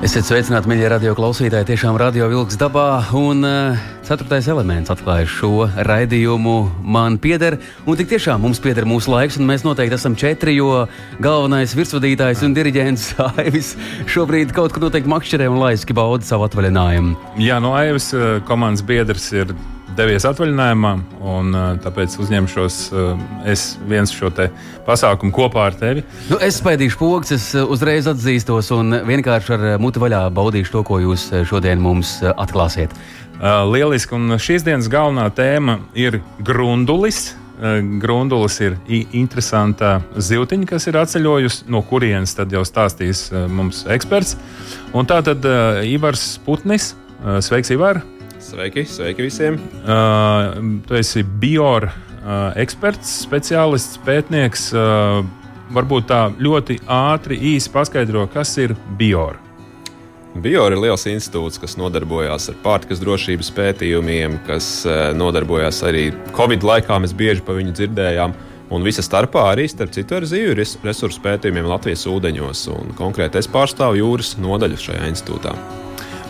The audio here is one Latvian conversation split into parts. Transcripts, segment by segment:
Esiet sveicināti, mīļie radio klausītāji, tiešām radio vilks dabā. Un uh, ceturtais elements atklāja šo raidījumu. Man pieder, un tik tiešām mums pieder mūsu laiks, un mēs noteikti esam četri, jo galvenais virsvadītājs un diriģents Aivis šobrīd kaut kur noteikti makšķerē un laiski bauda savu atvaļinājumu. Jā, no Aivas komandas biedrs ir devies atvaļinājumā, un tāpēc uzņemšos es viens šo pasākumu kopā ar tevi. Nu, es spēdīšu pogas, es uzreiz atzīstos un vienkārši ar muti vaļā baudīšu to, ko jūs šodien mums atklāsiet. Lieliski, un šīs dienas galvenā tēma ir grundulis. Grundulis ir interesanta zivtiņa, kas ir atceļojusi, no kurienes tad jau stāstīs mums eksperts. Un tā tad Ivars Putnis. Sveiks, Ivar! Sveiki, sveiki visiem! Uh, tu esi biora uh, eksperts, speciālists, pētnieks. Uh, varbūt tā ļoti ātri, īsi paskaidro, kas ir biora. Biora ir liels institūts, kas nodarbojas ar pārtikas drošības pētījumiem, kas nodarbojas arī Covid laikā. Mēs bieži par viņu dzirdējām. Un visa starpā arī, starp citu, ar zivju resursu pētījumiem Latvijas ūdeņos. Konkrēti es pārstāvu jūras nodaļu šajā institūtā.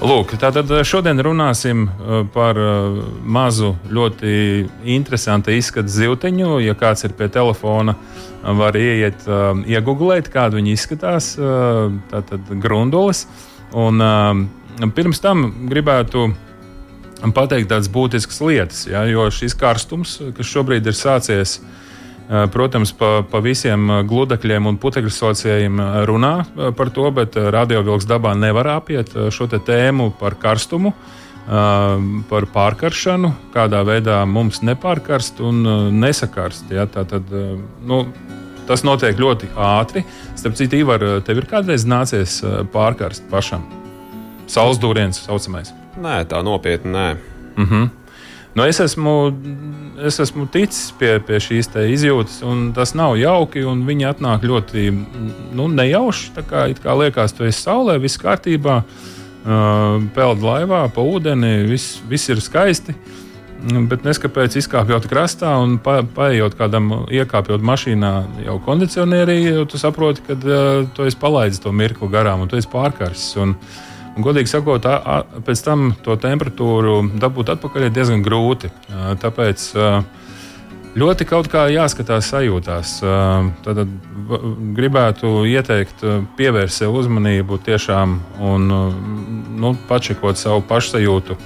Lūk, tātad šodien runāsim par mazu, ļoti interesantu izskatu zivteņu. Ja kāds ir pie telefona, var ieiet, iegūglēt, kāda viņa izskatās. Tātad grundulis. Un pirms tam gribētu pateikt tādas būtiskas lietas, ja, jo šis karstums, kas šobrīd ir sācies, Protams, pa, pa visiem gludekļiem un putekļu sociējiem runā par to, bet radiovilks dabā nevar apiet šo tēmu par karstumu, par pārkaršanu, kādā veidā mums nepārkarst un nesakarst. Ja? Tā tad, nu, tas notiek ļoti ātri. Starp citu, Ivar, tev ir kādreiz nācies pārkarst pašam? Saules dūriens, saucamais. Nē, tā nopietni nē. Uh -huh. Nu, es, esmu, es esmu ticis pie, pie šīs izjūtas, un tas nav jauki. Viņi atnāk ļoti nu, nejauši. Tā kā, kā liekas, tu esi saulē, viss kārtībā, uh, peld laivā, pa ūdeni, viss, viss ir skaisti. Bet neskapēc izkāpjot krastā un pa, paējot kādam, iekāpjot mašīnā, jau kondicionierī, jau tu saproti, ka uh, tu esi palaidis to mirkli garām un tu esi pārkarsis. Godīgi sakot, pēc tam to temperatūru dabūt atpakaļ ir diezgan grūti. Tāpēc ļoti kaut kā jāskatās sajūtās. Tad gribētu ieteikt pievērst sev uzmanību tiešām un nu, pačekot savu pašsajūtu.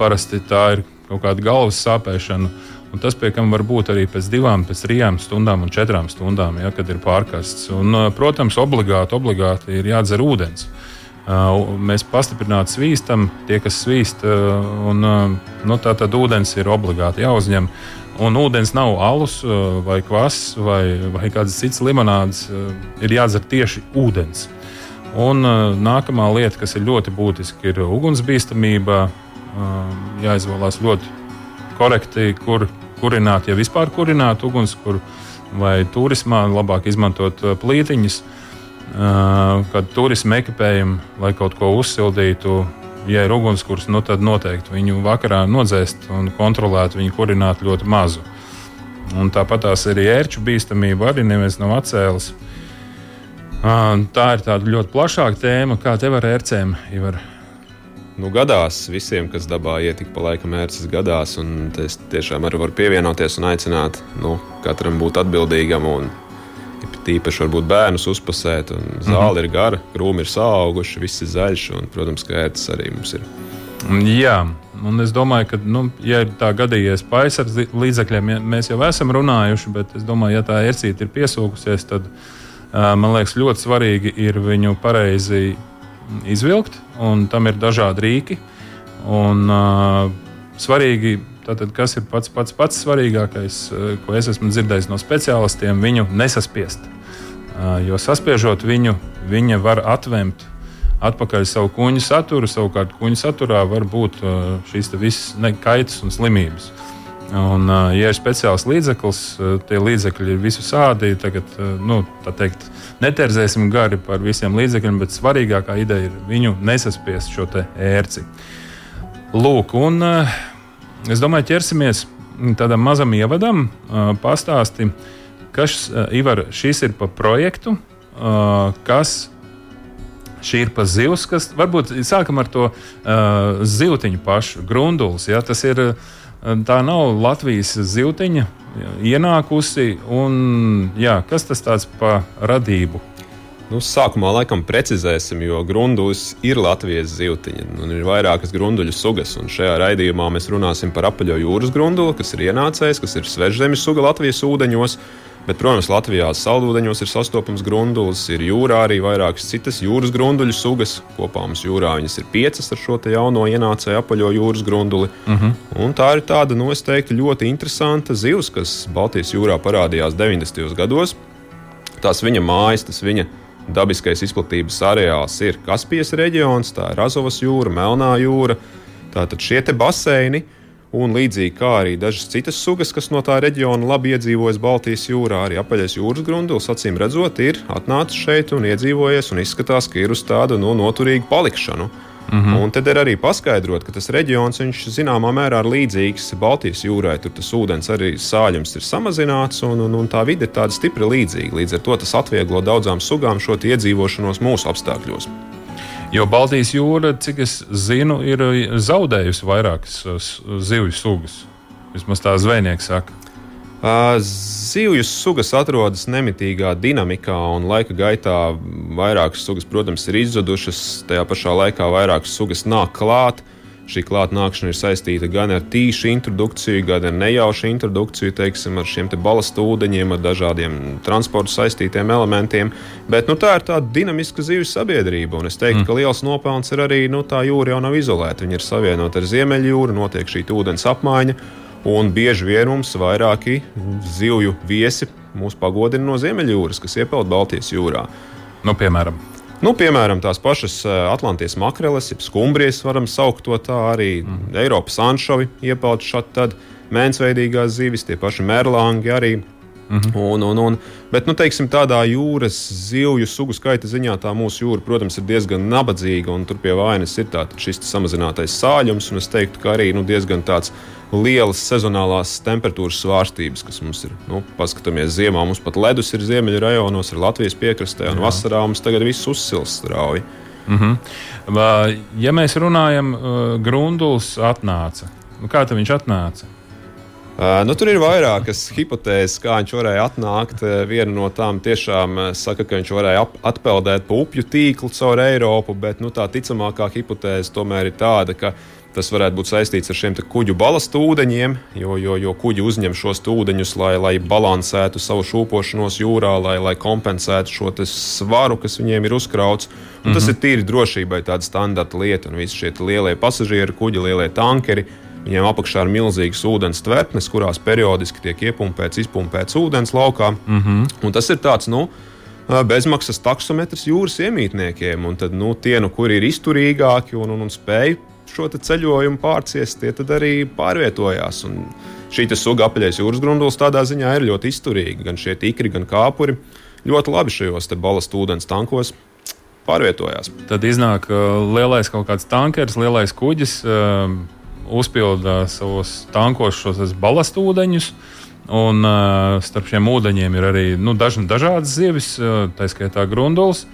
Parasti tā ir kaut kāda galvas sāpēšana. Un tas, pie kam var būt arī pēc divām, pēc trijām stundām un četrām stundām, ja, kad ir pārkasts. Un, protams, obligāti, obligāti ir jādzer ūdens. Uh, Mēs pastiprināti svīstam, tie, kas svīst, un nu, tā tad ūdens ir obligāti jāuzņem. Un ūdens nav alus vai kvass vai, vai kādas citas limonādes. Ir jādzer tieši ūdens. Un nākamā lieta, kas ir ļoti būtiska, ir ugunsbīstamība. Jāizvēlās ļoti korekti, kur kurināt, ja vispār kurināt uguns, kur vai turismā labāk izmantot plītiņus. Uh, kad turismu ekipējumu, lai kaut ko uzsildītu. Ja ir ugunskurs, nu tad noteikti viņu vakarā nodzēst un kontrolēt viņu kurinātu ļoti mazu. Un tāpat tās arī ērču bīstamība arī neviens nav atcēlis. Tā ir tāda ļoti plašāka tēma, kā tev ar ērcēm. Ivar. Nu, gadās visiem, kas dabā ietika pa laikam ērces gadās, un es tiešām arī varu pievienoties un aicināt nu, katram būt atbildīgam un Tīpaši varbūt bērnus uzpasēt, un zāle mm -hmm. ir gara, krūmi ir auguši, viss ir zaļš, un, protams, ka ērts arī mums ir. Jā, un es domāju, ka, nu, ja tā gadījies paisars līdzekļiem, ja mēs jau esam runājuši, bet es domāju, ja tā ērcīte ir piesūkusies, tad man liekas, ļoti svarīgi ir viņu pareizi izvilkt, un tam ir dažādi rīki. Un, uh, svarīgi Tātad, kas ir pats, pats, pats svarīgākais, eh, ko es esmu dzirdējis no speciālistiem, viņu nesaspiest. Eh, jo saspiežot viņu, viņa var atvemt atpakaļ savu kuģu saturu. Savukārt, kuģu saturā var būt eh, šīs visas kaitas un slimības. Un, ja ir speciāls līdzeklis, tie līdzekļi ir visu sādi. Tagad, nu, tā teikt, neterzēsim gari par visiem līdzekļiem, bet svarīgākā ideja ir viņu nesaspiest šo ērci. Lūk, un es domāju, ķersimies tādam mazam ievadam, pastāstīsim, kas Ivar, šis ir pa projektu, kas šī ir pa zivs, kas varbūt sākam ar to zivtiņu pašu, grundulis. Ja, tas ir tā nav Latvijas zivtiņa ienākusi. Un, jā, kas tas tāds par radību? Nu, sākumā laikam precizēsim, jo grundulis ir Latvijas zivtiņa. Ir vairākas grunduļu sugas. Un šajā raidījumā mēs runāsim par apaļo jūras grunduli, kas ir ienācējis, kas ir svežzemes suga Latvijas ūdeņos. Bet, protams, Latvijā saldūdeņos ir sastopams grundulis, ir jūrā arī vairākas citas jūras grunduļu sugas. Kopā mums jūrā viņas ir piecas ar šo jauno ienācēju apaļo jūras grunduli. Uh mhm. -huh. Un tā ir tāda, nu, es teiktu, ļoti interesanta zivs, kas Baltijas jūrā parādījās 90. gados. Tās viņa mājas, tas viņa dabiskais izplatības areāls ir Kaspijas reģions, tā ir Azovas jūra, Melnā jūra. Tātad šie baseini Un līdzīgi kā arī dažas citas sugas, kas no tā reģiona labi iedzīvojas Baltijas jūrā, arī apaļais jūras grundulis, acīm redzot, ir atnācis šeit un iedzīvojies, un izskatās, ka ir uz tādu no, nu, noturīgu palikšanu. Mm -hmm. Un tad ir arī paskaidrot, ka tas reģions, zināmā mērā ir līdzīgs Baltijas jūrai. Tur tas ūdens arī sāļums ir samazināts, un, un, un tā vide ir tāda stipri līdzīga. Līdz ar to tas atvieglo daudzām sugām šo iedzīvošanos mūsu apstākļos. Jo Baltijas jūra, cik es zinu, ir zaudējusi vairākas zivju sugas. Vismaz tā zvejnieks saka. Zivju sugas atrodas nemitīgā dinamikā, un laika gaitā vairākas sugas, protams, ir izzudušas. Tajā pašā laikā vairākas sugas nāk klāt. Šī klātnākšana ir saistīta gan ar tīšu introdukciju, gan ar nejaušu introdukciju, teiksim, ar šiem te balastu ūdeņiem, ar dažādiem transporta saistītiem elementiem. Bet nu, tā ir tāda dinamiska zivs sabiedrība, un es teiktu, mm. ka liels nopelns ir arī nu, tā jūra jau nav izolēta. Viņa ir savienota ar Ziemeļjūru, notiek šī ūdens apmaiņa. Un bieži vien mums vairāki zivju viesi mūs pagodina no Ziemeļjūras, kas iepeld Baltijas jūrā. Nu, piemēram, Nu, piemēram, tās pašas eh, Atlantijas makreles, jeb skumbrijas, varam saukt to tā, arī mm. Eiropas anšovi iepeld šādi mēnesveidīgās zivis, tie paši merlangi arī. -hmm. un, un, un, bet, nu, teiksim, tādā jūras zivju sugu skaita ziņā tā mūsu jūra, protams, ir diezgan nabadzīga, un tur pie vainas ir šis samazinātais sāļums, un es teiktu, ka arī nu, diezgan tāds lielas sezonālās temperatūras svārstības, kas mums ir. Nu, paskatāmies, ziemā mums pat ledus ir ziemeļu rajonos, ir Latvijas piekrastē, un Jā. vasarā mums tagad viss uzsils strauji. -hmm. Ja mēs runājam, Grunduls atnāca. Nu, kā viņš atnāca? Nu, tur ir vairākas hipotēzes, kā viņš varēja atnākt. Viena no tām tiešām saka, ka viņš varēja atpeldēt pa upju tīklu caur Eiropu, bet nu, tā ticamākā hipotēze tomēr ir tāda, ka Tas varētu būt saistīts ar šiem kuģu balastu ūdeņiem, jo, jo, jo kuģi uzņem šos ūdeņus, lai, lai balansētu savu šūpošanos jūrā, lai, lai kompensētu šo svaru, kas viņiem ir uzkrauts. Un mm -hmm. Tas mhm. ir tīri drošībai tāda standarta lieta, un visi šie lielie pasažieru kuģi, lielie tankeri. Viņiem apakšā ir milzīgas ūdens tvertnes, kurās periodiski tiek iepumpēts, izpumpēts ūdens laukā. Mm -hmm. Un tas ir tāds, nu, bezmaksas taksometrs jūras iemītniekiem. Un tad, nu, tie, nu, kuri ir izturīgāki un, un, un spēj šo ceļojumu pārciest, tie arī pārvietojās. Un šī suga apaļais jūras grundulis tādā ziņā ir ļoti izturīga. Gan šie tīkri, gan kāpuri ļoti labi šajos balastu ūdens tankos pārvietojās. Tad iznāk uh, lielais kaut kāds tankers, lielais kuģis, uh, uzpilda savos tankos šos balastu ūdeņus. Un uh, starp šiem ūdeņiem ir arī nu, daž, dažādas zivis, uh, tā skaitā grundulis.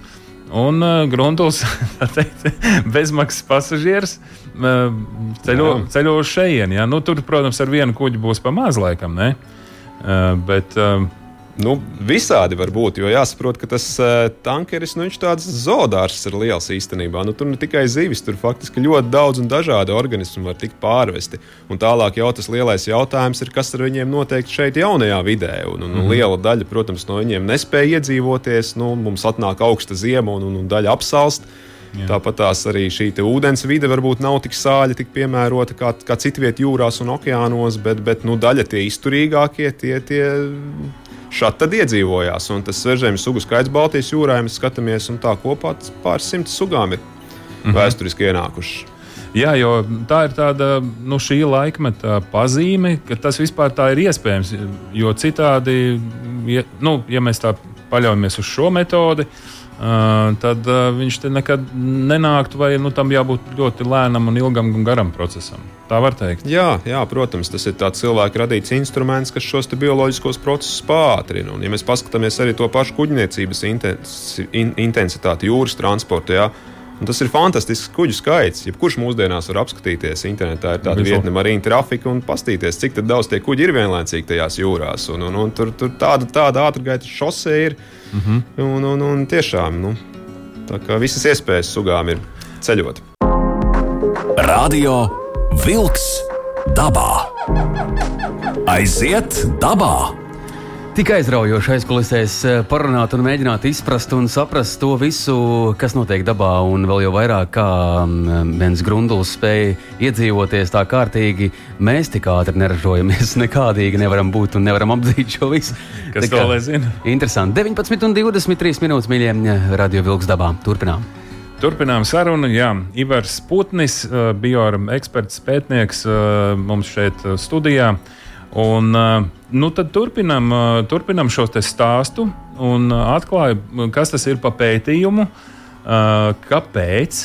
Un uh, Gruntuls, teikt, bezmaksas pasažieris, uh, ceļo, ceļo uz šejieni. Ja? Nu, tur, protams, ar vienu kuģi būs pa maz laikam, ne? Uh, bet, uh, Nu, visādi var būt, jo jāsaprot, ka tas uh, tankeris, nu, viņš tāds zoodārs ir liels īstenībā. Nu, tur ne tikai zivis, tur faktiski ļoti daudz un dažādi organismi var tikt pārvesti. Un tālāk jau tas lielais jautājums ir, kas ar viņiem notiek šeit jaunajā vidē. Un, un, un mhm. liela daļa, protams, no viņiem nespēja iedzīvoties. Nu, mums atnāk augsta ziema un, un, un daļa apsalst. Jā. Tāpat tās arī šī ūdens vide varbūt nav tik sāļa, tik piemērota kā, kā citviet jūrās un okeānos, bet, bet nu, daļa tie izturīgākie, tie, tie šādi tad iedzīvojās. Un tas svežzemes sugu skaits Baltijas jūrā, ja mēs skatāmies, un tā kopā pāris simti sugām ir -hmm. vēsturiski ienākušas. Jā, jo tā ir tāda nu, šī laikmeta pazīme, ka tas vispār tā ir iespējams. Jo citādi, ja, nu, ja mēs tā paļaujamies uz šo metodi, Uh, tad uh, viņš te nekad nenāktu, vai nu, tam jābūt ļoti lēnam, un ilgam un garam procesam. Tā var teikt. Jā, jā protams, tas ir tāds cilvēka radīts instruments, kas šos bioloģiskos procesus pātrina. Un, ja mēs paskatāmies arī to pašu kuģniecības intensitāti jūras transportā, jā, Un tas ir fantastisks kuģu skaits. Jebkurš mūsdienās var apskatīties internetā, ir tāda vietne, arī trafika, un paskatīties, cik daudz tie kuģi ir vienlaicīgi tajās jūrās. Un, un, un tur, tur tāda, tāda ātrgaitas šose ir. Mm -hmm. un, un, un tiešām nu, visas iespējas sugām ir ceļot. Radio Wolks dabā. Aiziet dabā! Tik aizraujoši aizkulisēs eh, parunāt un mēģināt izprast un saprast to visu, kas notiek dabā. Un vēl jau vairāk, kā viens mm, grundulis spēja iedzīvoties tā kārtīgi, mēs tik ātri neražojamies. Nekādīgi nevaram būt un nevaram apdzīt šo visu. Kas to lai zina? Interesanti. 19 un 23 minūtes mīļiem radio vilks dabā. Turpinām. Turpinām sarunu. Jā, Ivars Putnis, eh, bioeksperts, pētnieks eh, mums šeit studijā. Un, nu, tad turpinam, turpinam šo stāstu un atklājam, kas tas ir pa pētījumu, kāpēc,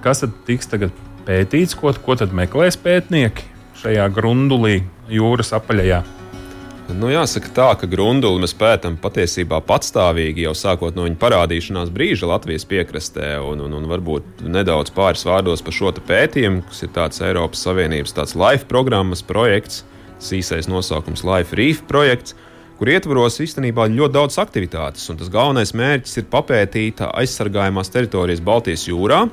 kas tad tiks tagad pētīts, ko, ko tad meklēs pētnieki šajā grundulī, jūras apaļajā. Nu, jāsaka tā, ka grunduli mēs pētām patiesībā patstāvīgi jau sākot no viņa parādīšanās brīža Latvijas piekrastē, un, un, un varbūt nedaudz pāris vārdos par šo pētījumu, kas ir tāds Eiropas Savienības tāds LIFE programmas projekts, īsais nosaukums Life Reef projekts, kur ietvaros īstenībā ļoti daudz aktivitātes. Tas galvenais mērķis ir papētīt aizsargājumās teritorijas Baltijas jūrā,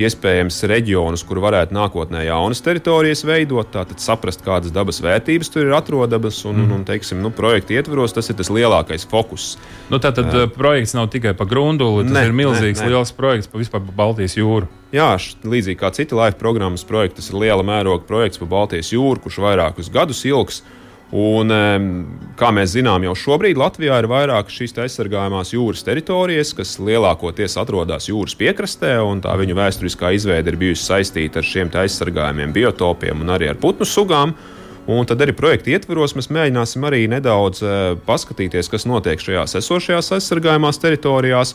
iespējams reģionus, kur varētu nākotnē jaunas teritorijas veidot, tātad saprast, kādas dabas vērtības tur ir atrodamas. Un, mm. un, un teiksim, nu, projekta ietvaros tas ir tas lielākais fokus. Nu, tātad uh, projekts nav tikai par grunduli, tas ne, ir milzīgs, ne, ne. liels projekts pa vispār pa Baltijas jūru. Jā, līdzīgi kā citi Life programmas projekti, tas ir liela mēroga projekts pa Baltijas jūru, kurš vairākus gadus ilgs. Un, kā mēs zinām, jau šobrīd Latvijā ir vairāk šīs aizsargājumās jūras teritorijas, kas lielākoties atrodas jūras piekrastē, un tā viņu vēsturiskā izveide ir bijusi saistīta ar šiem aizsargājumiem, biotopiem un arī ar putnu sugām. Un tad arī projekta ietvaros mēs mēģināsim arī nedaudz paskatīties, kas notiek šajās esošajās aizsargājumās teritorijās.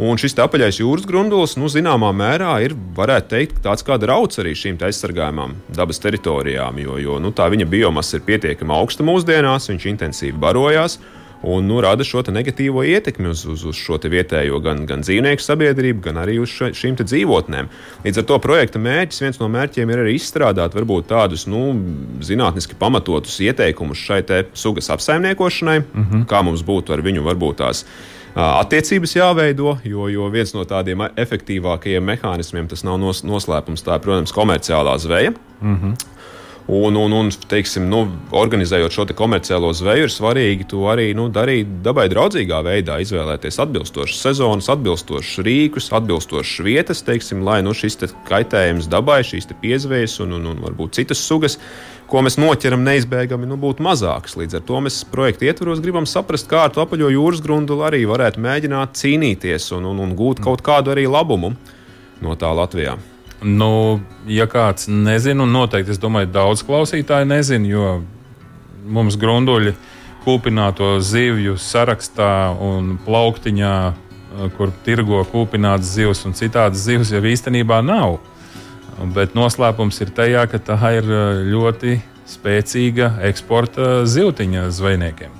Un šis apaļais jūras grundulis, nu, zināmā mērā, ir, varētu teikt, tāds kā drauds arī šīm aizsargājumām dabas teritorijām, jo, jo nu, tā viņa biomasa ir pietiekami augsta mūsdienās, viņš intensīvi barojās. Un nu, rada šo negatīvo ietekmi uz, uz, uz šo vietējo gan, gan dzīvnieku sabiedrību, gan arī uz še, šīm dzīvotnēm. Līdz ar to projekta mērķis, viens no mērķiem ir arī izstrādāt varbūt tādus nu, zinātniski pamatotus ieteikumus šai sugas apsaimniekošanai, mm -hmm. kā mums būtu ar viņu varbūt tās attiecības jāveido, jo, jo viens no tādiem efektīvākajiem mehānismiem tas nav nos, noslēpums. Tā ir, protams, komerciālā zveja. Mm -hmm. Un, un, un teiksim, nu, organizējot šo te komerciālo zveju, ir svarīgi to arī nu, darīt dabai draudzīgā veidā, izvēlēties atbilstošas sezonas, atbilstošas rīkus, atbilstošas vietas, teiksim, lai nu, šis te kaitējums dabai, šīs piezvejas un, un, un varbūt citas sugas ko mēs noķeram, neizbēgami nu, būtu mazāks. Līdz ar to mēs projekta ietvaros gribam saprast, kā ar to apaļo jūras grunduli arī varētu mēģināt cīnīties un, un, un gūt kaut kādu arī labumu no tā Latvijā. Nu, ja kāds nezina, un noteikti es domāju, daudz klausītāju nezina, jo mums grunduļi kūpināto zivju sarakstā un plauktiņā, kur tirgo kūpinātas zivs un citādas zivs, jau īstenībā nav. Bet noslēpums ir tajā, ka tā ir uh, ļoti spēcīga eksporta zivtiņa zvejniekiem.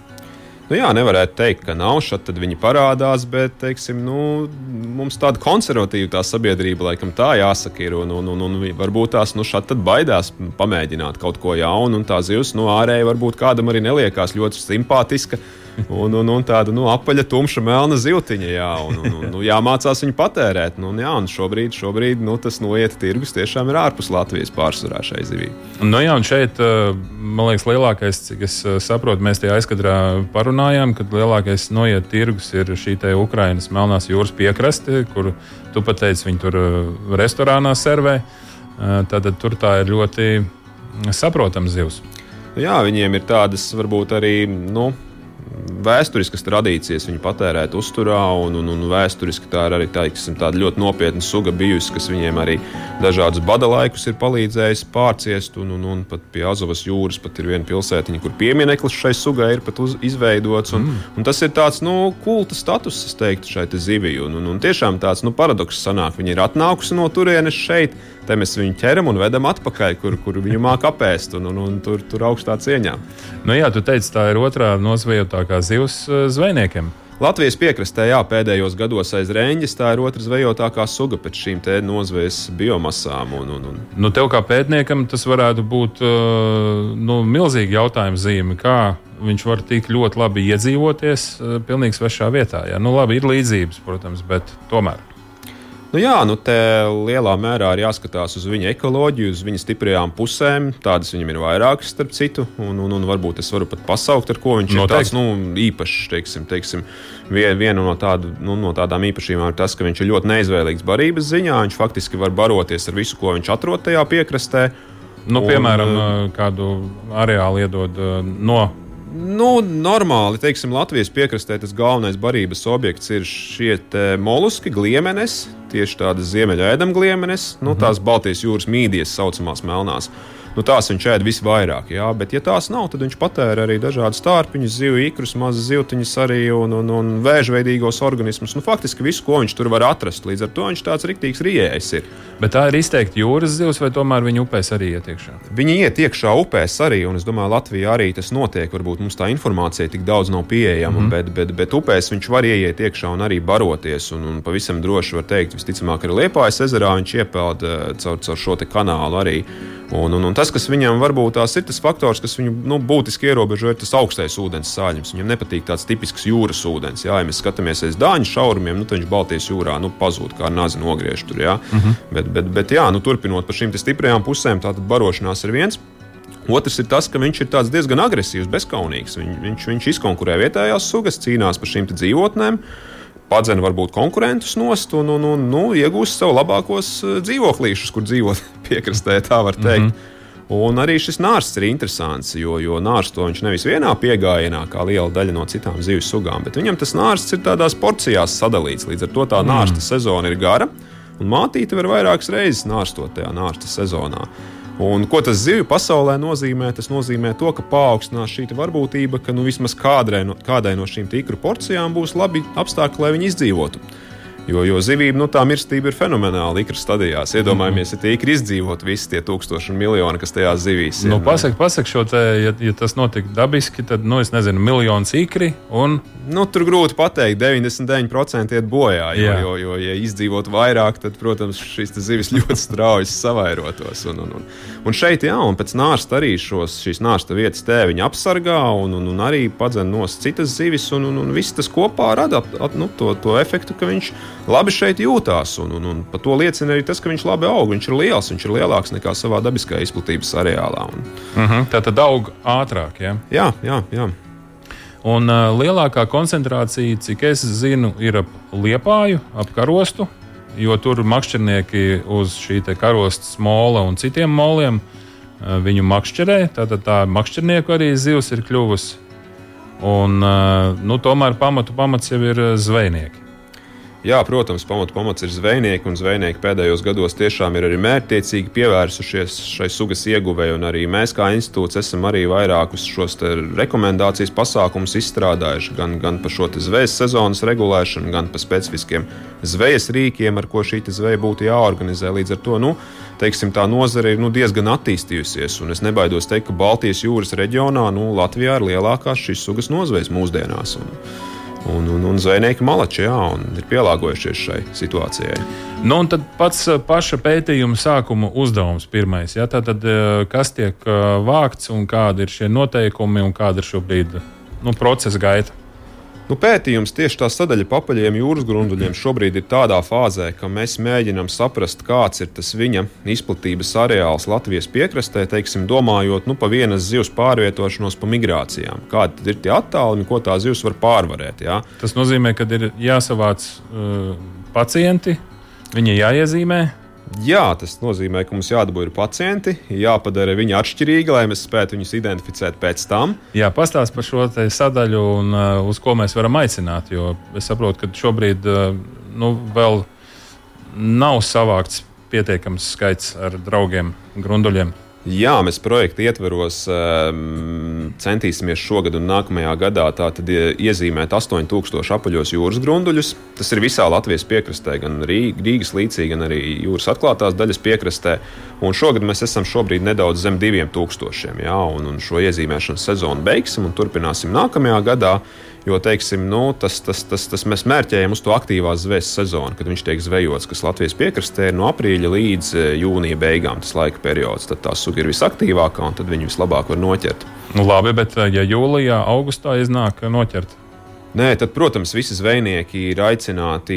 Nu jā, nevarētu teikt, ka nav šādi, tad viņi parādās, bet teiksim, nu, mums tāda konservatīva tā sabiedrība, laikam tā jāsaka, ir. Un, un, un, un varbūt tās nu, šādi baidās pamēģināt kaut ko jaunu, un tā zivs no nu, ārēji varbūt kādam arī neliekās ļoti simpātiska un, un, un tāda nu, apaļa, tumša, melna ziltiņa. Jā, un, un, un, nu, jāmācās viņu patērēt. Nu, jā, šobrīd, šobrīd nu, tas noiet tirgus tiešām ir ārpus Latvijas pārsvarā šai zivī. Nu, jā, un šeit, eh, man liekas, lielākais, cik es eh, saprotu, mēs tajā aizkadrā parunājām, ka lielākais noiet tirgus ir šī Ukrainas Melnās jūras piekraste, kur tu pateici, viņi tur eh, restorānā servē. Tad tur tā ir ļoti saprotama zivs. Jā, viņiem ir tādas varbūt arī. Nu, vēsturiskas tradīcijas viņi patērēt uzturā, un, un, un vēsturiski tā ir arī teiksim, tāda ļoti nopietna suga bijusi, kas viņiem arī dažādus bada laikus ir palīdzējis pārciest. Un, un, un pat pie Azovas jūras pat ir viena pilsētiņa, kur piemineklis šai sugai ir uz, izveidots. Un, mm. un tas ir tāds nu, kulta status, es teiktu, šai te zivij. Un, un, un tiešām tāds nu, paradoks sanāk, viņa ir atnākusi no turienes šeit. Te mēs viņu ķeram un vedam atpakaļ, kur, kur viņu māca apēst un, un, un tur, tur augstā cieņā. Nu jā, tu teici, tā ir otrā nosvējotākā zivs eh, zvejniekiem. Latvijas piekrastē jā, pēdējos gados aiz reņģis tā ir otra zvejotākā suga pēc šīm nozvejas biomasām. Un, un, un. Nu, tev kā pētniekam tas varētu būt uh, nu, milzīgi jautājums zīme, kā viņš var tik ļoti labi iedzīvoties uh, pilnīgi svešā vietā. Jā. Nu, labi, ir līdzības, protams, bet tomēr. Nu jā, nu te lielā mērā ir jāskatās uz viņa ekoloģiju, uz viņa stiprajām pusēm. Tādas viņam ir vairākas, starp citu, un, un, un varbūt es varu pat pasaukt, ar ko viņš Noteikti. ir tāds nu, īpašs. Teiksim, teiksim, viena no, tādu, nu, no tādām īpašībām ir tas, ka viņš ir ļoti neizvēlīgs barības ziņā. Viņš faktiski var baroties ar visu, ko viņš atrod tajā piekrastē. Nu, un, piemēram, kādu areālu iedod no Nu, normāli, teiksim, Latvijas piekrastē tas galvenais barības objekts ir šie moluski, gliemenes, tieši tādas ziemeļēdamgliemenes, nu, mhm. tās Baltijas jūras mīdijas saucamās melnās. Uh, nu, tās viņš ēd visvairāk. Jā, bet, ja tās nav, tad viņš patēra arī dažādas stārpiņus, zivju ikrus, mazas zivtiņas arī un, un, un vēžveidīgos organismus. Nu, faktiski visu, ko viņš tur var atrast. Līdz ar to viņš tāds riktīgs rijējs ir. Bet tā ir izteikti jūras zivs, vai tomēr viņi upēs arī iet iekšā? Viņi iet iekšā upēs arī, un es domāju, Latvijā arī tas notiek. Varbūt mums tā informācija tik daudz nav pieejama, mm. bet, bet, bet upēs viņš var ieiet iekšā un arī baroties. Un, un pavisam droši var teikt, visticamāk, arī Liepājas ezerā viņš iepeld eh, caur, caur šo kanālu arī. Un, un, un tas, kas viņam varbūt tās ir tas faktors, kas viņu nu, būtiski ierobežo, ir tas augstais ūdens sāļums. Viņam nepatīk tāds tipisks jūras ūdens. Jā, ja mēs skatāmies uz dāņu šaurumiem, nu, tad viņš Baltijas jūrā nu, pazūd kā nazi nogriež tur. Jā. Uh mhm. -huh. bet, bet, bet jā, nu, turpinot par šīm stiprajām pusēm, tātad barošanās ir viens. Otrs ir tas, ka viņš ir diezgan agresīvs, bezskaunīgs. Viņ, viņš, viņš izkonkurē vietējās sugas, cīnās par šīm dzīvotnēm padzena varbūt konkurentus nost un, un, un nu, iegūst sev labākos eh, dzīvoklīšus, kur dzīvot piekrastē, tā var teikt. Mm -hmm. Un arī šis nārsts ir interesants, jo, jo nārsts to viņš nevis vienā piegājienā, kā liela daļa no citām zivju sugām, bet viņam tas nārsts ir tādās porcijās sadalīts. Līdz ar to tā mm. nārsta sezona ir gara, un mātīte var vairākas reizes nārstot tajā nārsta sezonā. Un, ko tas zivju pasaulē nozīmē? Tas nozīmē to, ka paaugstinās šī varbūtība, ka nu, vismaz kādai no, kādai no šīm tīkru porcijām būs labi apstākļi, lai viņi izdzīvotu. Jo, jo zivība, nu, tā mirstība ir fenomenāla ikra stadijās. Iedomājamies, ja tie ikri izdzīvot visi tie tūkstoši un miljoni, kas tajās zivīs ir. Nu, pasak, pasak šo te, ja, ja tas notika dabiski, tad, nu, es nezinu, miljons ikri un. Nu, tur grūti pateikt, 99% iet bojā. Jo, jo, jo, ja izdzīvot vairāk, tad, protams, šīs zivis ļoti strauji savairotos. Un, un, un, un šeit, jā, un pēc nārsta arī šos, šīs nārsta vietas tēviņa apsargā un, un, un arī padzen no citas zivis, un, un, un viss tas kopā rada ap, nu, to, to efektu, ka viņš labi šeit jūtās. Un, un, un par to liecina arī tas, ka viņš labi aug. Viņš ir liels, viņš ir lielāks nekā savā dabiskajā izplatības areālā. Un... Uh mhm, -huh, tā tad aug ātrāk. Ja? Jā, jā. jā. Un uh, lielākā koncentrācija, cik es zinu, ir ap liepāju, ap karostu, jo tur makšķernieki uz šī karostas mola un citiem moliem uh, viņu makšķerē. Tātad tā makšķernieku arī zivs ir kļuvusi. Un, uh, nu, tomēr pamatu pamats jau ir zvejnieki. Jā, protams, pamatu pamats ir zvejnieki, un zvejnieki pēdējos gados tiešām ir arī mērķtiecīgi pievērsušies šai sugas ieguvēji. Arī mēs, kā institūts, esam arī vairākus šos rekomendācijas pasākumus izstrādājuši gan, gan par šo zvejas sezonas regulēšanu, gan par specifiskiem zvejas rīkiem, ar ko šī zveja būtu jāorganizē. Līdz ar to nu, teiksim, tā nozare ir nu, diezgan attīstījusies. Es nebaidos teikt, ka Baltijas jūras reģionā nu, Latvijā ir lielākās šīs sugas nozvejas mūsdienās. Un, Un, un, un zvejnieki malači jā, ir pielāgojušies šai situācijai. Nu, un tad pats eh, paša pētījuma sākuma uzdevums pirmais. Ja? Tātad, eh, kas tiek eh, vākts un kādi ir šie noteikumi un kāda ir šobrīd nu, procesa gaita? Nu, pētījums tieši tā sadaļa papaļiem jūras grunduļiem šobrīd ir tādā fāzē, ka mēs mēģinām saprast, kāds ir tas viņa izplatības areāls Latvijas piekrastē, teiksim, domājot nu, par vienas zivs pārvietošanos pa migrācijām. Kādi ir tie attālumi, ko tā zivs var pārvarēt? Jā? Tas nozīmē, ka ir jāsavāc uh, pacienti, viņi jāiezīmē. Jā, tas nozīmē, ka mums jādabū ir pacienti, jāpadara viņi atšķirīgi, lai mēs spētu viņus identificēt pēc tam. Jā, pastāst par šo sadaļu un uh, uz ko mēs varam aicināt. Jo es saprotu, ka šobrīd uh, nu, vēl nav savākts pietiekams skaits ar draugiem, grunduļiem. Jā, mēs projekta ietveros um, centīsimies šogad un nākamajā gadā iezīmēt 8000 apaļos jūras grunduļus. Tas ir visā Latvijas piekrastē, gan Rīgas līcī, gan arī jūras atklātās daļas piekrastē. Un šogad mēs esam šobrīd nedaudz zem 2000. Jā, un, un šo iezīmēšanas sezonu beigsim un turpināsim nākamajā gadā. Jo teiksim, nu, tas, tas, tas, tas mēs mērķējam uz to aktīvās zvejas sezonu, kad viņš tiek zvejots, kas Latvijas piekrastē ir no aprīļa līdz eh, jūnija beigām. Tas laika periods, tad tā suga ir visaktīvākā un tad viņi vislabāk var noķert. Nu, labi, bet eh, ja jūlijā, augustā iznāk noķert, Nē, tad, protams, visi zvejnieki ir aicināti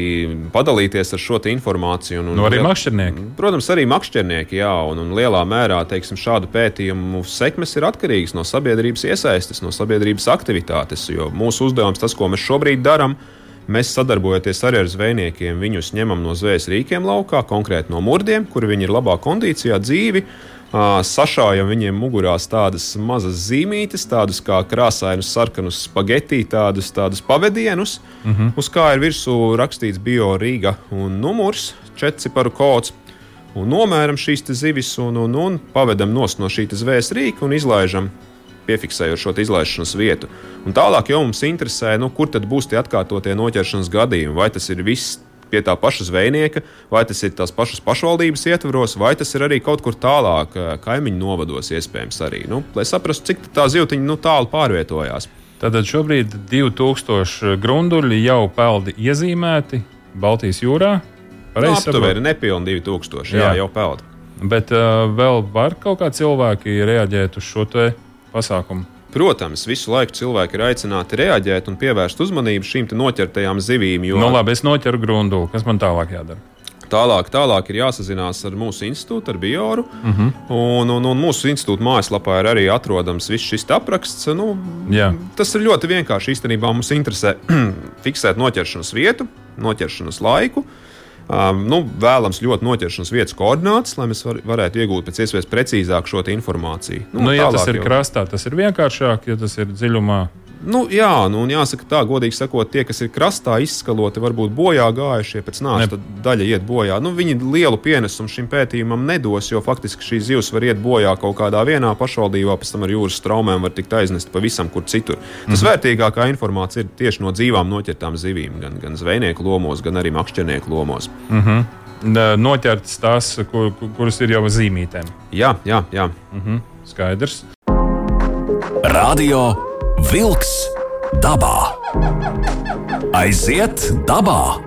padalīties ar šo informāciju. Un, un, nu, arī makšķernieki. Protams, arī makšķernieki, jā, un, un lielā mērā teiksim, šādu pētījumu sekmes ir atkarīgas no sabiedrības iesaistes, no sabiedrības aktivitātes. Jo mūsu uzdevums, tas, ko mēs šobrīd darām, mēs sadarbojoties arī ar zvejniekiem, viņus ņemam no zvejas rīkiem laukā, konkrēti no murdiem, kur viņi ir labā kondīcijā dzīvi sašājam viņiem mugurās tādas mazas zīmītes, tādus kā krāsainus, sarkanus spagetti, tādus, tādus pavadienus, uh mhm. -huh. uz kā ir virsū rakstīts bio Rīga un numurs, četrciparu kods. Un nomēram šīs zivis un, un, un pavedam no šīs zvēs rīka un izlaižam, piefiksējot šo izlaišanas vietu. Un tālāk jau mums interesē, nu, kur tad būs tie atkārtotie noķeršanas gadījumi. Vai tas ir viss pie tā paša zvejnieka, vai tas ir tās pašas pašvaldības ietvaros, vai tas ir arī kaut kur tālāk, eh, kaimiņu novados, iespējams, arī. Nu, lai saprastu, cik tā zivtiņa nu, tālu pārvietojās. Tātad šobrīd 2000 grunduļi jau peldi iezīmēti Baltijas jūrā. Pareizi, nu, aptuveni nepilni 2000, jā, jā. jau peld. Bet uh, vēl var kaut kā cilvēki reaģēt uz šo pasākumu? Protams, visu laiku cilvēki ir aicināti reaģēt un pievērst uzmanību šīm noķertajām zivīm. Jo... Nu, labi, es noķeru grunduli. Kas man tālāk jādara? Tālāk, tālāk ir jāsazinās ar mūsu institūtu, ar Bioru. Uh mhm. -huh. un, un, un mūsu institūta mājaslapā ir arī atrodams viss šis apraksts. Nu, Jā. tas ir ļoti vienkārši. Īstenībā mums interesē fiksēt noķeršanas vietu, noķeršanas laiku. Uh, Um, nu, vēlams ļoti noķeršanas vietas koordinātas, lai mēs var, varētu iegūt pēc iespējas precīzāk šo informāciju. Nu, nu, ja tas ir jau... krastā, tas ir vienkāršāk, ja tas ir dziļumā. Nu, jā, nu, un jāsaka tā, godīgi sakot, tie, kas ir krastā izskaloti, varbūt bojā gājušie pēc nāves, daļa iet bojā. Nu, viņi lielu pienesumu šim pētījumam nedos, jo faktiski šīs zivs var iet bojā kaut kādā vienā pašvaldībā, pēc tam ar jūras straumēm var tikt aiznest pavisam kur citur. Tas mhm. vērtīgākā informācija ir tieši no dzīvām noķertām zivīm, gan, gan zvejnieku lomos, gan arī makšķernieku lomos. Mhm. Noķertas tās, kur, kuras ir jau zīmītēm. Jā, jā, jā. Mhm. Skaidrs. Radio Vilks dabā. Aiziet dabā!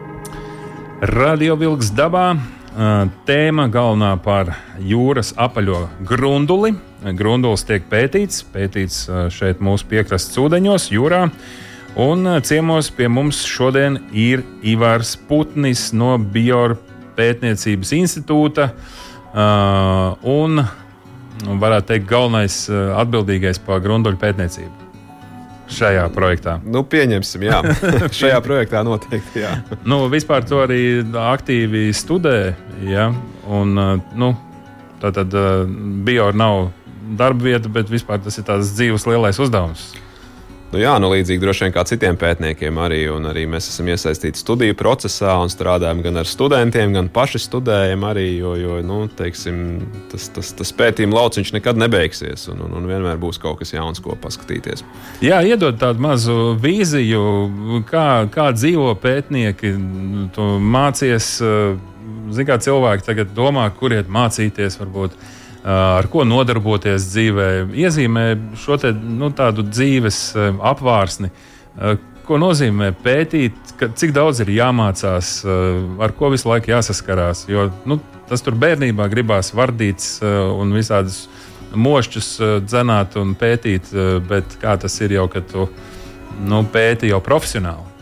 Radio Vilks dabā. Tēma galvenā par jūras apaļo grunduli. Grundulis tiek pētīts, pētīts šeit mūsu piekrastes ūdeņos, jūrā. Un ciemos pie mums šodien ir Ivars Putnis no Biopētniecības institūta. Un, varētu teikt, galvenais atbildīgais par grunduļu pētniecību šajā projektā? Nu, pieņemsim, jā. šajā projektā noteikti. Jā. nu, vispār to arī aktīvi studē. Ja? Un, nu, tā tad bio nav darba vieta, bet vispār tas ir tāds dzīves lielais uzdevums. Nu, jā, nu, līdzīgi droši vien kā citiem pētniekiem arī, arī mēs esam iesaistīti studiju procesā un strādājam gan ar studentiem, gan paši studējam arī, jo, jo nu, teiksim, tas, tas, tas pētījuma lauciņš nekad nebeigsies un, un, un vienmēr būs kaut kas jauns, ko paskatīties. Jā, iedod tādu mazu vīziju, kā, kā dzīvo pētnieki, tu mācies, zini, kā cilvēki tagad domā, kur iet mācīties varbūt ar ko nodarboties dzīvē, iezīmē šo te, nu, tādu dzīves apvārsni. Ko nozīmē pētīt, ka, cik daudz ir jāmācās, ar ko visu laiku jāsaskarās. Jo nu, tas tur bērnībā gribās vardīts un visādus mošķus dzenāt un pētīt, bet kā tas ir jau, kad tu nu, pēti jau profesionāli?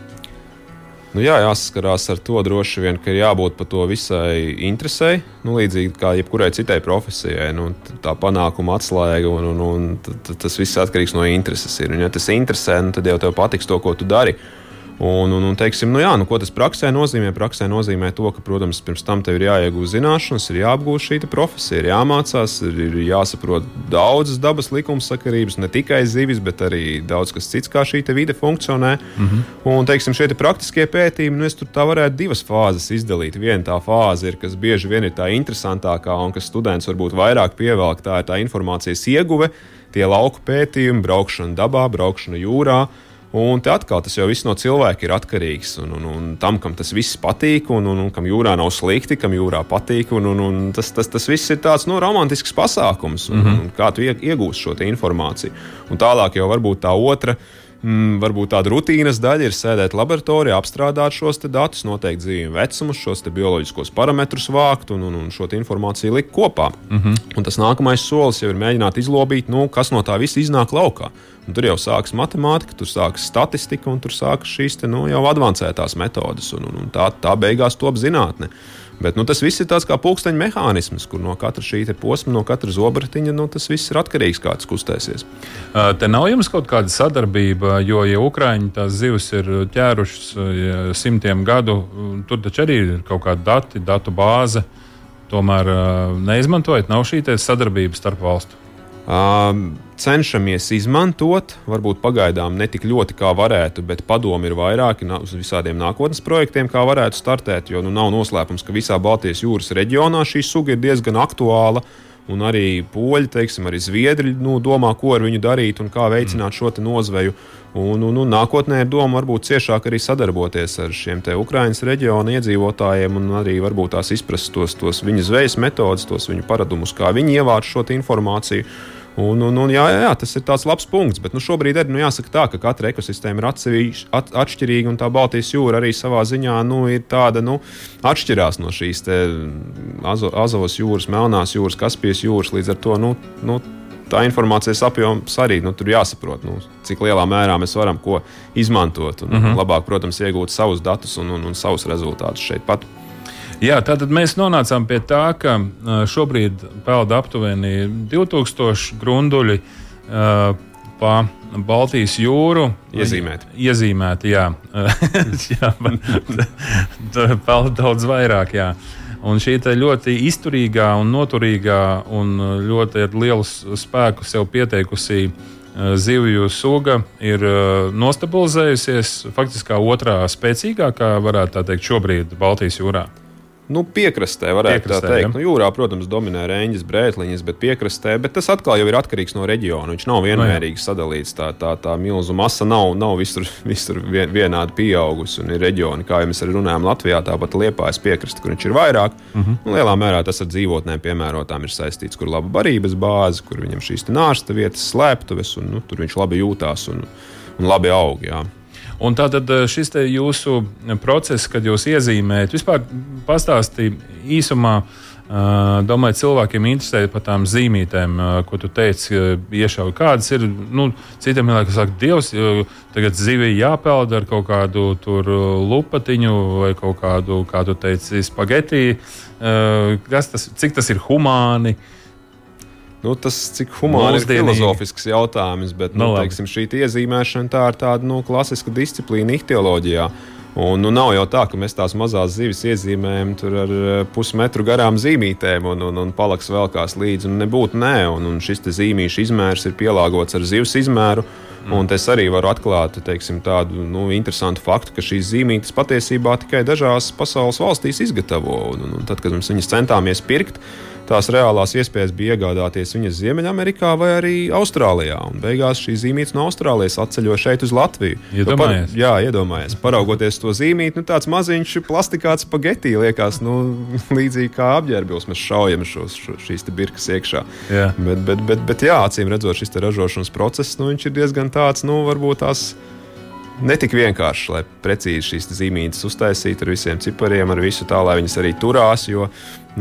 Nu, jā, jāsaskarās ar to droši vien, ka ir jābūt par to visai interesei. Nu, līdzīgi kā jebkurai citai profesijai, nu, tā panākuma atslēga un, un, un tas viss atkarīgs no intereses. Ir. Un, ja tas interesē, nu, tad jau tev patiks to, ko tu dari. Un, un, un teiksim, nu jā, nu, ko tas praksē nozīmē? Praksē nozīmē to, ka, protams, pirms tam tev ir jāiegūst zināšanas, ir jāapgūst šī profesija, ir jāmācās, ir, ir jāsaprot daudzas dabas likumsakarības, ne tikai zivis, bet arī daudz kas cits, kā šī vide funkcionē. Mm -hmm. Un, teiksim, šie te praktiskie pētījumi, nu, es tur tā varētu divas fāzes izdalīt. Viena tā fāze ir, kas bieži vien ir tā interesantākā un kas students varbūt vairāk pievelk, tā ir tā informācijas ieguve, tie lauku pētījumi, braukšana dabā, braukšana jūrā. Un te atkal tas jau viss no cilvēka ir atkarīgs. Un, un, un tam, kam tas viss patīk, un, un, un kam jūrā nav slikti, kam jūrā patīk. Un, un, un tas, tas, tas viss ir tāds nu, romantisks pasākums, un, mm -hmm. un kā tu iegūsi šo informāciju. Un tālāk jau varbūt tā otra mm, varbūt tāda rutīnas daļa ir sēdēt laboratorijā, apstrādāt šos datus, noteikt dzīvību vecumus, šos bioloģiskos parametrus vākt un, un, un šo informāciju likt kopā. Mm -hmm. Un tas nākamais solis jau ir mēģināt izlobīt, nu, kas no tā visa iznāk laukā. Un tur jau sākas matemātika, tur sākas statistika, un tur sākas šīs te, nu, jau avansētās metodes, un, un, un tā, tā beigās top zinātne. Bet nu, tas viss ir tāds kā pulksteņa mehānisms, kur no katra šī posma, no katra zobratiņa, nu, tas viss ir atkarīgs no kā tas kustēsies. Te nav jums kaut kāda sadarbība, jo, ja Ukrāņi tās zivs ir ķērušas ja simtiem gadu, tur taču arī ir kaut kāda dati, datu bāze. Tomēr neizmantojot, nav šī sadarbība starp valstu. Um, cenšamies izmantot, varbūt pagaidām ne tik ļoti kā varētu, bet padomi ir vairāki uz visādiem nākotnes projektiem, kā varētu startēt. Jo nu, nav noslēpums, ka visā Baltijas jūras reģionā šī suga ir diezgan aktuāla. Un arī poļi, teiksim, arī zviedri nu, domā, ko ar viņu darīt un kā veicināt šo nozveju. Un, un, un nākotnē ir doma varbūt ciešāk arī sadarboties ar šiem Ukraiņas reģiona iedzīvotājiem un arī varbūt tās izprast tos, tos viņu zvejas metodus, tos viņu paradumus, kā viņi ievāc šo informāciju. Un, un, un, jā, jā, jā, tas ir tāds labs punkts, bet nu, šobrīd ir nu, jāsaka tā, ka katra ekosistēma ir atsevišķa, at, atšķirīga, un tā Baltijas jūra arī savā ziņā nu, ir tāda, nu, atšķirās no šīs Azo, Azovas jūras, Melnās jūras, Kaspijas jūras. Līdz ar to nu, nu, tā informācijas apjoms arī nu, tur jāsaprot, nu, cik lielā mērā mēs varam ko izmantot. Un, mm -hmm. Labāk, protams, iegūt savus datus un, un, un savus rezultātus šeit pat. Jā, tātad mēs nonācām pie tā, ka šobrīd peld aptuveni 2000 grunduļi uh, pa Baltijas jūru. Iezīmēti. Iezīmēti, jā. jā peld daudz vairāk, jā. Un šī ļoti izturīgā un noturīgā un ļoti lielu spēku sev pieteikusi zivju suga ir nostabilizējusies. Faktiski kā otrā spēcīgākā, varētu tā teikt, šobrīd Baltijas jūrā. Nu, piekrastē varētu piekrastē, tā teikt. Ja? Nu, jūrā, protams, dominē reņģis, brētliņas, bet piekrastē, bet tas atkal jau ir atkarīgs no reģiona. Viņš nav vienmērīgi no, sadalīts. Tā, tā, tā milzu masa nav, nav visur, visur vien, vienādi pieaugusi. Un ir reģioni, kā jau mēs arī runājām, Latvijā, tāpat Liepājas piekraste, kur viņš ir vairāk. Uh mhm. -huh. un lielā mērā tas ar dzīvotnēm piemērotām ir saistīts, kur laba barības bāze, kur viņam šīs nārsta vietas, slēptuves, un nu, tur viņš labi jūtās un, un labi aug. Jā. Un tātad eh, šis jūsu process, kad jūs iezīmējat, vispār pastāstīt īsumā. Uh, domāju, cilvēkiem interesē par tām zīmītēm, ko tu teici, iešauj. Kādas ir, nu, citiem kas saka, Dievs, tagad zivī jāpeld ar kaut kādu tur lupatiņu vai kaut kādu, kā tu teici, spagetī. Kas tas, cik tas ir humāni? Uh, Nu, tas, cik humāni ir filozofisks jautājums, bet nu, no, nu, teiksim, šī iezīmēšana tā ir tāda nu, klasiska disciplīna ihtioloģijā. Un, nu, nav jau tā, ka mēs tās mazās zivis iezīmējam ar eh, pusmetru garām zīmītēm, un, un, un palaks vēl kās līdzi. Nebūtu nē, un, un šis zīmīšu izmērs ir pielāgots ar zivs izmēru. Mm. Un es arī varu atklāt teiksim, tādu nu, interesantu faktu, ka šīs zīmītes patiesībā tikai dažās pasaules valstīs izgatavo. Un, un, un tad, kad mēs viņus centāmies pirkt, tās reālās iespējas bija iegādāties viņas Ziemeļamerikā vai arī Austrālijā. Un beigās šī zīmīte no Austrālijas atceļo šeit uz Latviju. Iedomājies. Nu, par, jā, iedomājies. Paraugoties to zīmīti, nu, tāds maziņš plastikāts spagetī liekas nu, līdzīgi kā apģērbils. Mēs šaujam šos, šo, šīs birkas iekšā. Jā. Bet, bet, bet, bet jā, acīm redzot, šis ražošanas process nu, ir diezgan tāds, nu, varbūt tās netik vienkārši, lai precīzi šīs zīmītes uztaisītu ar visiem cipariem, ar visu tā, lai viņas arī turās. Jo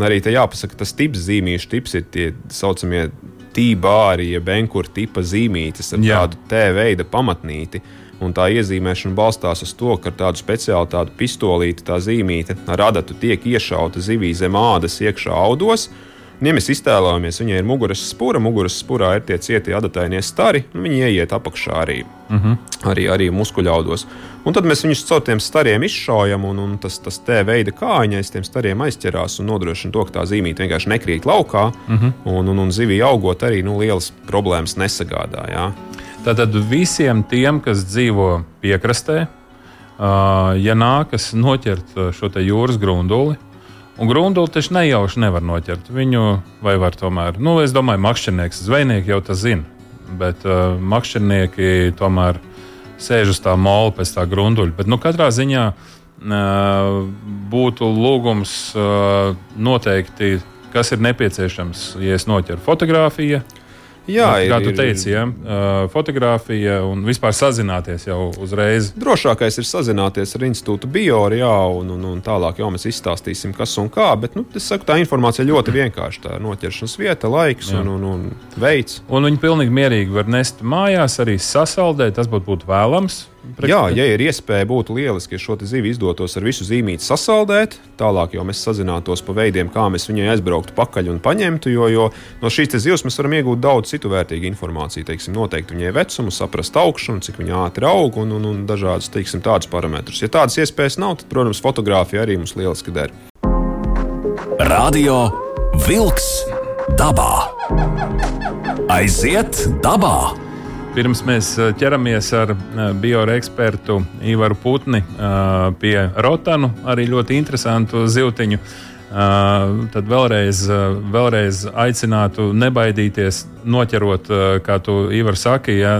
arī te jāpasaka, tas tips zīmīšu tips ir tie saucamie tībāri, jeb benkur tipa zīmītes ar Jā. tādu T veida pamatnīti. Un tā iezīmēšana balstās uz to, ka ar tādu speciālu tādu pistolīti, tā zīmīte ar adatu tiek iešauta zivī zem ādas iekšā audos. Un, ja mēs iztēlojamies, viņai ir muguras spura, muguras spurā ir tie cietie adatainie stari, un viņi ieiet apakšā arī Uh -huh. arī, arī muskuļaudos. Un tad mēs viņus caur tiem stariem izšaujam, un, un tas, tas te veida kājiņais tiem stariem aizķerās un nodrošina to, ka tā zīmīte vienkārši nekrīt laukā, uh -huh. un, un, un zivī augot arī nu, lielas problēmas nesagādā. Jā. Tātad visiem tiem, kas dzīvo piekrastē, ja nākas noķert šo jūras grunduli, un grunduli taču nejauši nevar noķert. Viņu vai var tomēr, nu, es domāju, makšķernieks, zvejnieki jau tas zina, bet uh, makšķernieki tomēr sēž uz tā mola pēc tā grunduļa. Bet nu, katrā ziņā uh, būtu lūgums uh, noteikti, kas ir nepieciešams, ja es noķeru fotografiju Jā, ir, kā tu teici, ja? fotografija un vispār sazināties jau uzreiz. Drošākais ir sazināties ar institūtu bioru, jā, un, un, un tālāk jau mēs izstāstīsim, kas un kā. Bet nu, saku, tā informācija ļoti vienkārša. Tā ir noķeršanas vieta, laiks jā. un, un, un veids. Un viņi pilnīgi mierīgi var nest mājās, arī sasaldēt. Tas būtu būt vēlams. Pret... Jā, ja ir iespēja, būtu lieliski, ja šo zivi izdotos ar visu zīmīti sasaldēt. Tālāk jau mēs sazinātos pa veidiem, kā mēs viņai aizbrauktu pakaļ un paņemtu. Jo, jo no šīs zivs mēs varam iegūt daudz citu vērtīgu informāciju. Teiksim, noteikti viņai vecumu, saprast augšanu, cik viņa ātri aug un, un, un dažādas teiksim, tādus parametrus. Ja tādas iespējas nav, tad, protams, fotografija arī mums lieliski der. Radio Wolks dabā. Aiziet dabā! Pirms mēs eh, ķeramies ar eh, bioekspertu Ivaru Putni eh, pie Rotanu, arī ļoti interesantu zivtiņu. Tad vēlreiz, vēlreiz aicinātu nebaidīties, noķerot, kā tu Ivar saki, ja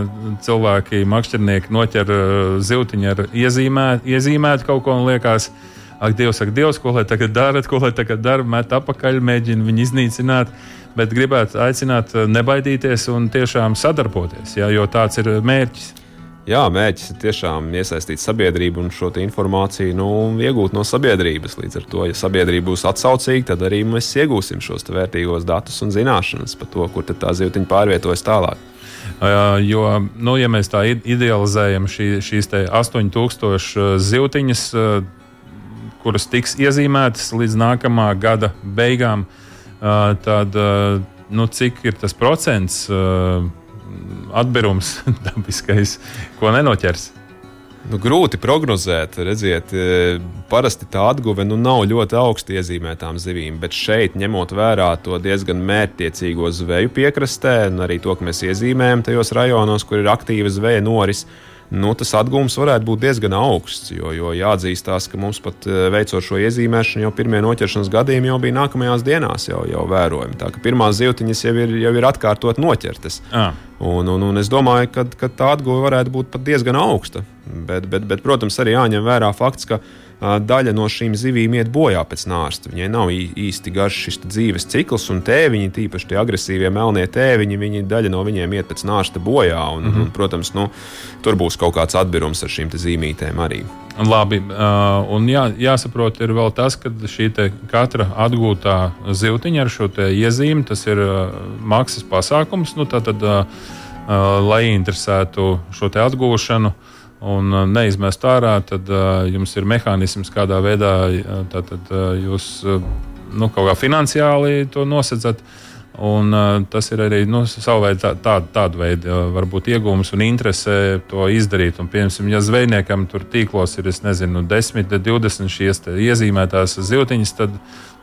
cilvēki, makšķernieki noķer zivtiņu ar iezīmētu, iezīmētu kaut ko un liekas, ak, Dievs, ak, Dievs, ko lai tagad dara, ko lai tagad dara, met apakaļ, mēģina viņu iznīcināt bet gribētu aicināt eh, nebaidīties un tiešām sadarboties, jā, jo tāds ir mērķis. Jā, mērķis ir tiešām iesaistīt sabiedrību un šo informāciju nu, iegūt no sabiedrības. Līdz ar to, ja sabiedrība būs atsaucīga, tad arī mēs iegūsim šos vērtīgos datus un zināšanas par to, kur tā zivtiņa pārvietojas tālāk. Jo, nu, ja mēs tā idealizējam šī, šīs 8000 zivtiņas, uh, kuras tiks iezīmētas līdz nākamā gada beigām, tad nu, cik ir tas procents atbirums dabiskais, ko nenoķers? Nu, grūti prognozēt. Redziet, parasti tā atguve nu, nav ļoti augsti iezīmētām zivīm, bet šeit, ņemot vērā to diezgan mērķtiecīgo zveju piekrastē, un arī to, ka mēs iezīmējam tajos rajonos, kur ir aktīva zveja noris, uh, nu, tas atgūms varētu būt diezgan augsts. Jo, jo jāatzīstās, ka mums pat eh, veicot šo iezīmēšanu, jau pirmie noķeršanas gadījumi jau bija nākamajās dienās jau, jau vērojami. Tā kā pirmās zivtiņas jau ir, jau ir atkārtot noķertas. À. Un, un, un es domāju, ka, ka tā atguve varētu būt pat diezgan augsta. Bet, bet, bet, protams, arī jāņem vērā fakts, ka daļa no šīm zivīm iet bojā pēc nārsta. Viņai nav īsti garš šis dzīves cikls, un tēviņi, tīpaši tie agresīvie melnie tēviņi, viņi daļa no viņiem iet pēc nārsta bojā. Un, mm -hmm. un, protams, nu, tur būs kaut kāds atbirums ar šīm zīmītēm arī. Labi, un jā, jāsaprot, ir vēl tas, ka šī katra atgūtā zivtiņa ar šo iezīmi, tas ir maksas pasākums. Nu, tātad, lai interesētu šo atgūšanu, un uh, neizmest ārā, tad uh, jums ir mehānisms, kādā veidā tātad, uh, jūs nu, kaut kā finansiāli to nosacāt. Un, uh, tas ir arī nu, savveid, tā, tā, tāda veida varbūt iegūms un interese to izdarīt. Un, piemēram, ja zvejniekam tur tīklos ir nezinu, 10, 20 šīs iezīmētās zivtiņas, tad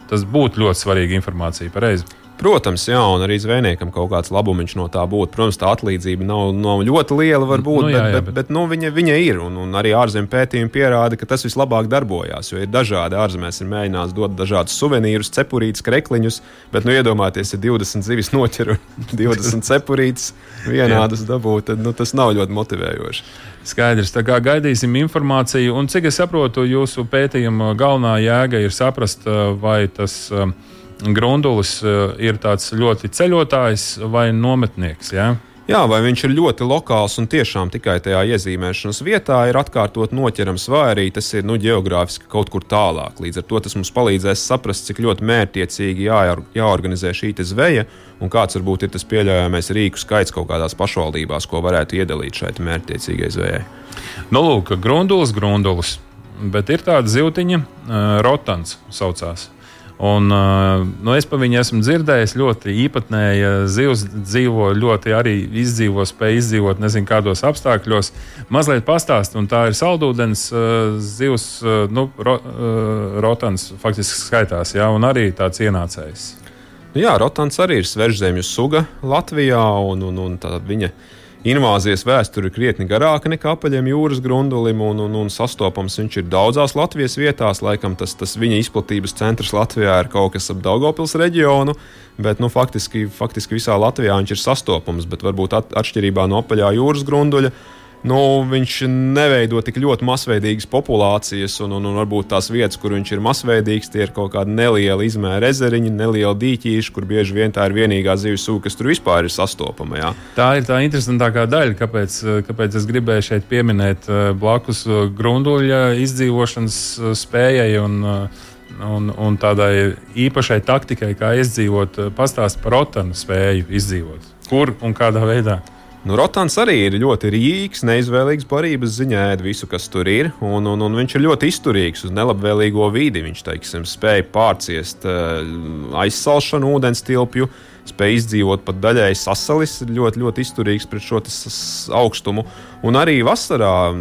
tas būtu ļoti svarīga informācija. Pareizi. Protams, jā, un arī zvejniekam kaut kāds labums no tā būtu. Protams, tā atlīdzība nav, nav ļoti liela, varbūt, nu, jā, jā, bet, bet, bet nu, viņa, viņa ir. Un, un arī ārzemju pētījumi pierāda, ka tas vislabāk darbojās. Jo ir dažādi ārzemēs, ir mēģināts dot dažādus suvenīrus, cepurītus, krekliņus, bet nu, iedomājieties, ja 20 zivis noķer un 20 cepurītus vienādus dabūt, tad nu, tas nav ļoti motivējoši. Skaidrs, tā kā gaidīsim informāciju, un cik es saprotu, jūsu pētījuma galvenā jēga ir saprast, vai tas uh, Grundulis eh, ir tāds ļoti ceļotājs vai nometnieks. Ja? Jā, vai viņš ir ļoti lokāls un tiešām tikai tajā iezīmēšanas vietā ir atkārtot noķerams, vai arī tas ir nu, geogrāfiski kaut kur tālāk. Līdz ar to tas mums palīdzēs saprast, cik ļoti mērķiecīgi jā, jāorganizē šī zveja un kāds varbūt ir tas pieļaujamais rīku skaits kaut kādās pašvaldībās, ko varētu iedalīt šai mērķiecīgai zvejai. Nu, lūk, grundulis, grundulis, bet ir tāda zivtiņa, uh, rotans saucās. Un, nu, es par viņu esmu dzirdējis, ļoti īpatnēja zivs dzīvo, ļoti arī izdzīvo, spēj izdzīvot nezinu kādos apstākļos. Mazliet pastāst, un tā ir saldūdens zivs, nu, ro, rotans faktiski skaitās, ja, un arī tāds ienācējs. Nu jā, rotans arī ir svežzemju suga Latvijā, un, un, un viņa invāzijas vēsture ir krietni garāka nekā apaļiem jūras grundulim, un, un, un sastopams viņš ir daudzās Latvijas vietās. Laikam tas, tas viņa izplatības centrs Latvijā ir kaut kas ap Daugopils reģionu, bet nu, faktiski, faktiski visā Latvijā viņš ir sastopams, bet varbūt at, atšķirībā no apaļā jūras grunduļa nu, viņš neveido tik ļoti masveidīgas populācijas, un, un, un varbūt tās vietas, kur viņš ir masveidīgs, tie ir kaut kādi nelieli izmēri ezeriņi, nelieli dīķīši, kur bieži vien tā ir vienīgā zivs suga, kas tur vispār ir sastopama. Jā. Tā ir tā interesantākā daļa, kāpēc, kāpēc es gribēju šeit pieminēt eh, blakus eh, grunduļa izdzīvošanas eh, spējai. Un, Un, un tādai īpašai taktikai, kā izdzīvot, pastāstīt par rotanu spēju izdzīvot. Kur un kādā veidā? Nu, Rotāns arī ir ļoti rīks, neizvēlīgs barības ziņā, ēd visu, kas tur ir. Un, un, un viņš ir ļoti izturīgs uz nelabvēlīgo vidi. Viņš teiksim, spēja pārciest uh, aizsalšanu, ūdens tilpju, spēja izdzīvot pat daļai sasalis, ir ļoti, ļoti izturīgs pret šo augstumu. Un arī vasarā,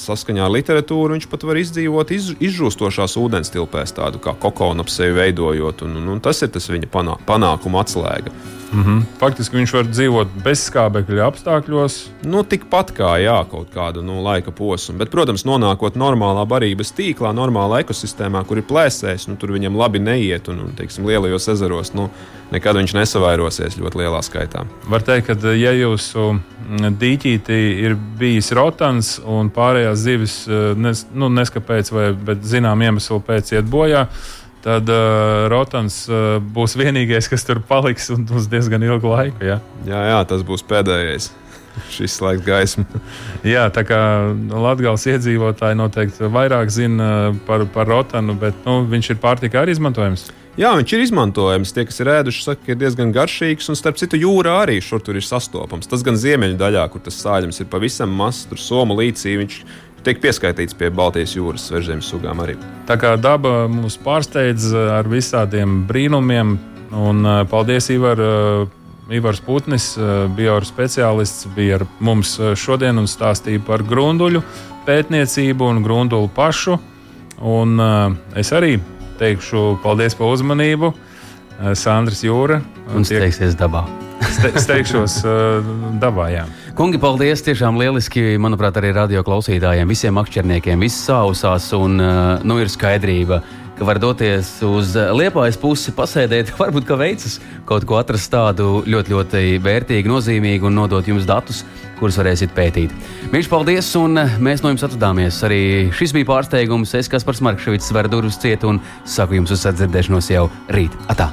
saskaņā ar literatūru, viņš pat var izdzīvot iz, izžūstošās ūdens tilpēs, tādu kā kokonu ap sevi veidojot. Un, un, un tas ir tas viņa panā, panākuma atslēga. Mm -hmm. Faktiski viņš var dzīvot bezskābekļa apstākļos. Nu, tikpat kā jā, kaut kādu nu, laika posmu. Bet, protams, nonākot normālā barības tīklā, normālā ekosistēmā, kur ir plēsējis, nu, tur viņam labi neiet. Un, un teiksim, lielajos ezeros nu, nekad viņš nesavairosies ļoti lielā skaitā. Var teikt, ka ja jūsu dīķītī ir bijis rotans un pārējās zivis, nes, nu, neskapēc, vai zinām iemeslu pēc iet bojā tad uh, Rotans uh, būs vienīgais, kas tur paliks un uz diezgan ilgu laiku. Ja? Jā, jā, tas būs pēdējais. Šis laiks gaisma. jā, tā kā Latvijas iedzīvotāji noteikti vairāk zina par, par rotanu, bet nu, viņš ir pārtika arī izmantojams. Jā, viņš ir izmantojams. Tie, kas ir ēduši, saka, ka ir diezgan garšīgs. Un, starp citu, jūrā arī šur tur ir sastopams. Tas gan ziemeļu daļā, kur tas sāļums ir pavisam mazs, tur somu līcī. Viņš tiek pieskaitīts pie Baltijas jūras svežzemes sugām arī. Tā kā daba mūs pārsteidz eh, ar visādiem brīnumiem, un eh, paldies Ivar. Eh, Ivars Putnis, bioenerģijas speciālists, bija ar mums šodien un stāstīja par grunduļu pētniecību un grunduļu pašu. Un, es arī teikšu paldies par uzmanību. Sandrs Jūra. Un steigsies dabā. Ste, steigšos dabā, jā. Kungi, paldies! Tiešām lieliski, manuprāt, arī radio klausītājiem, visiem akčerniekiem, viss sausās un uh, nu ir skaidrība. Ka var doties uz liepājas pusi, pasēdēt, varbūt ka veicas kaut ko atrast tādu ļoti, ļoti vērtīgu, nozīmīgu un nodot jums datus, kurus varēsiet pētīt. Mīļš, paldies, un uh, mēs no jums atvadāmies. Arī šis bija pārsteigums. Es, kas par Markevits, varu durvis ciet un saku jums uz sadzirdēšanos jau rīt. Atā!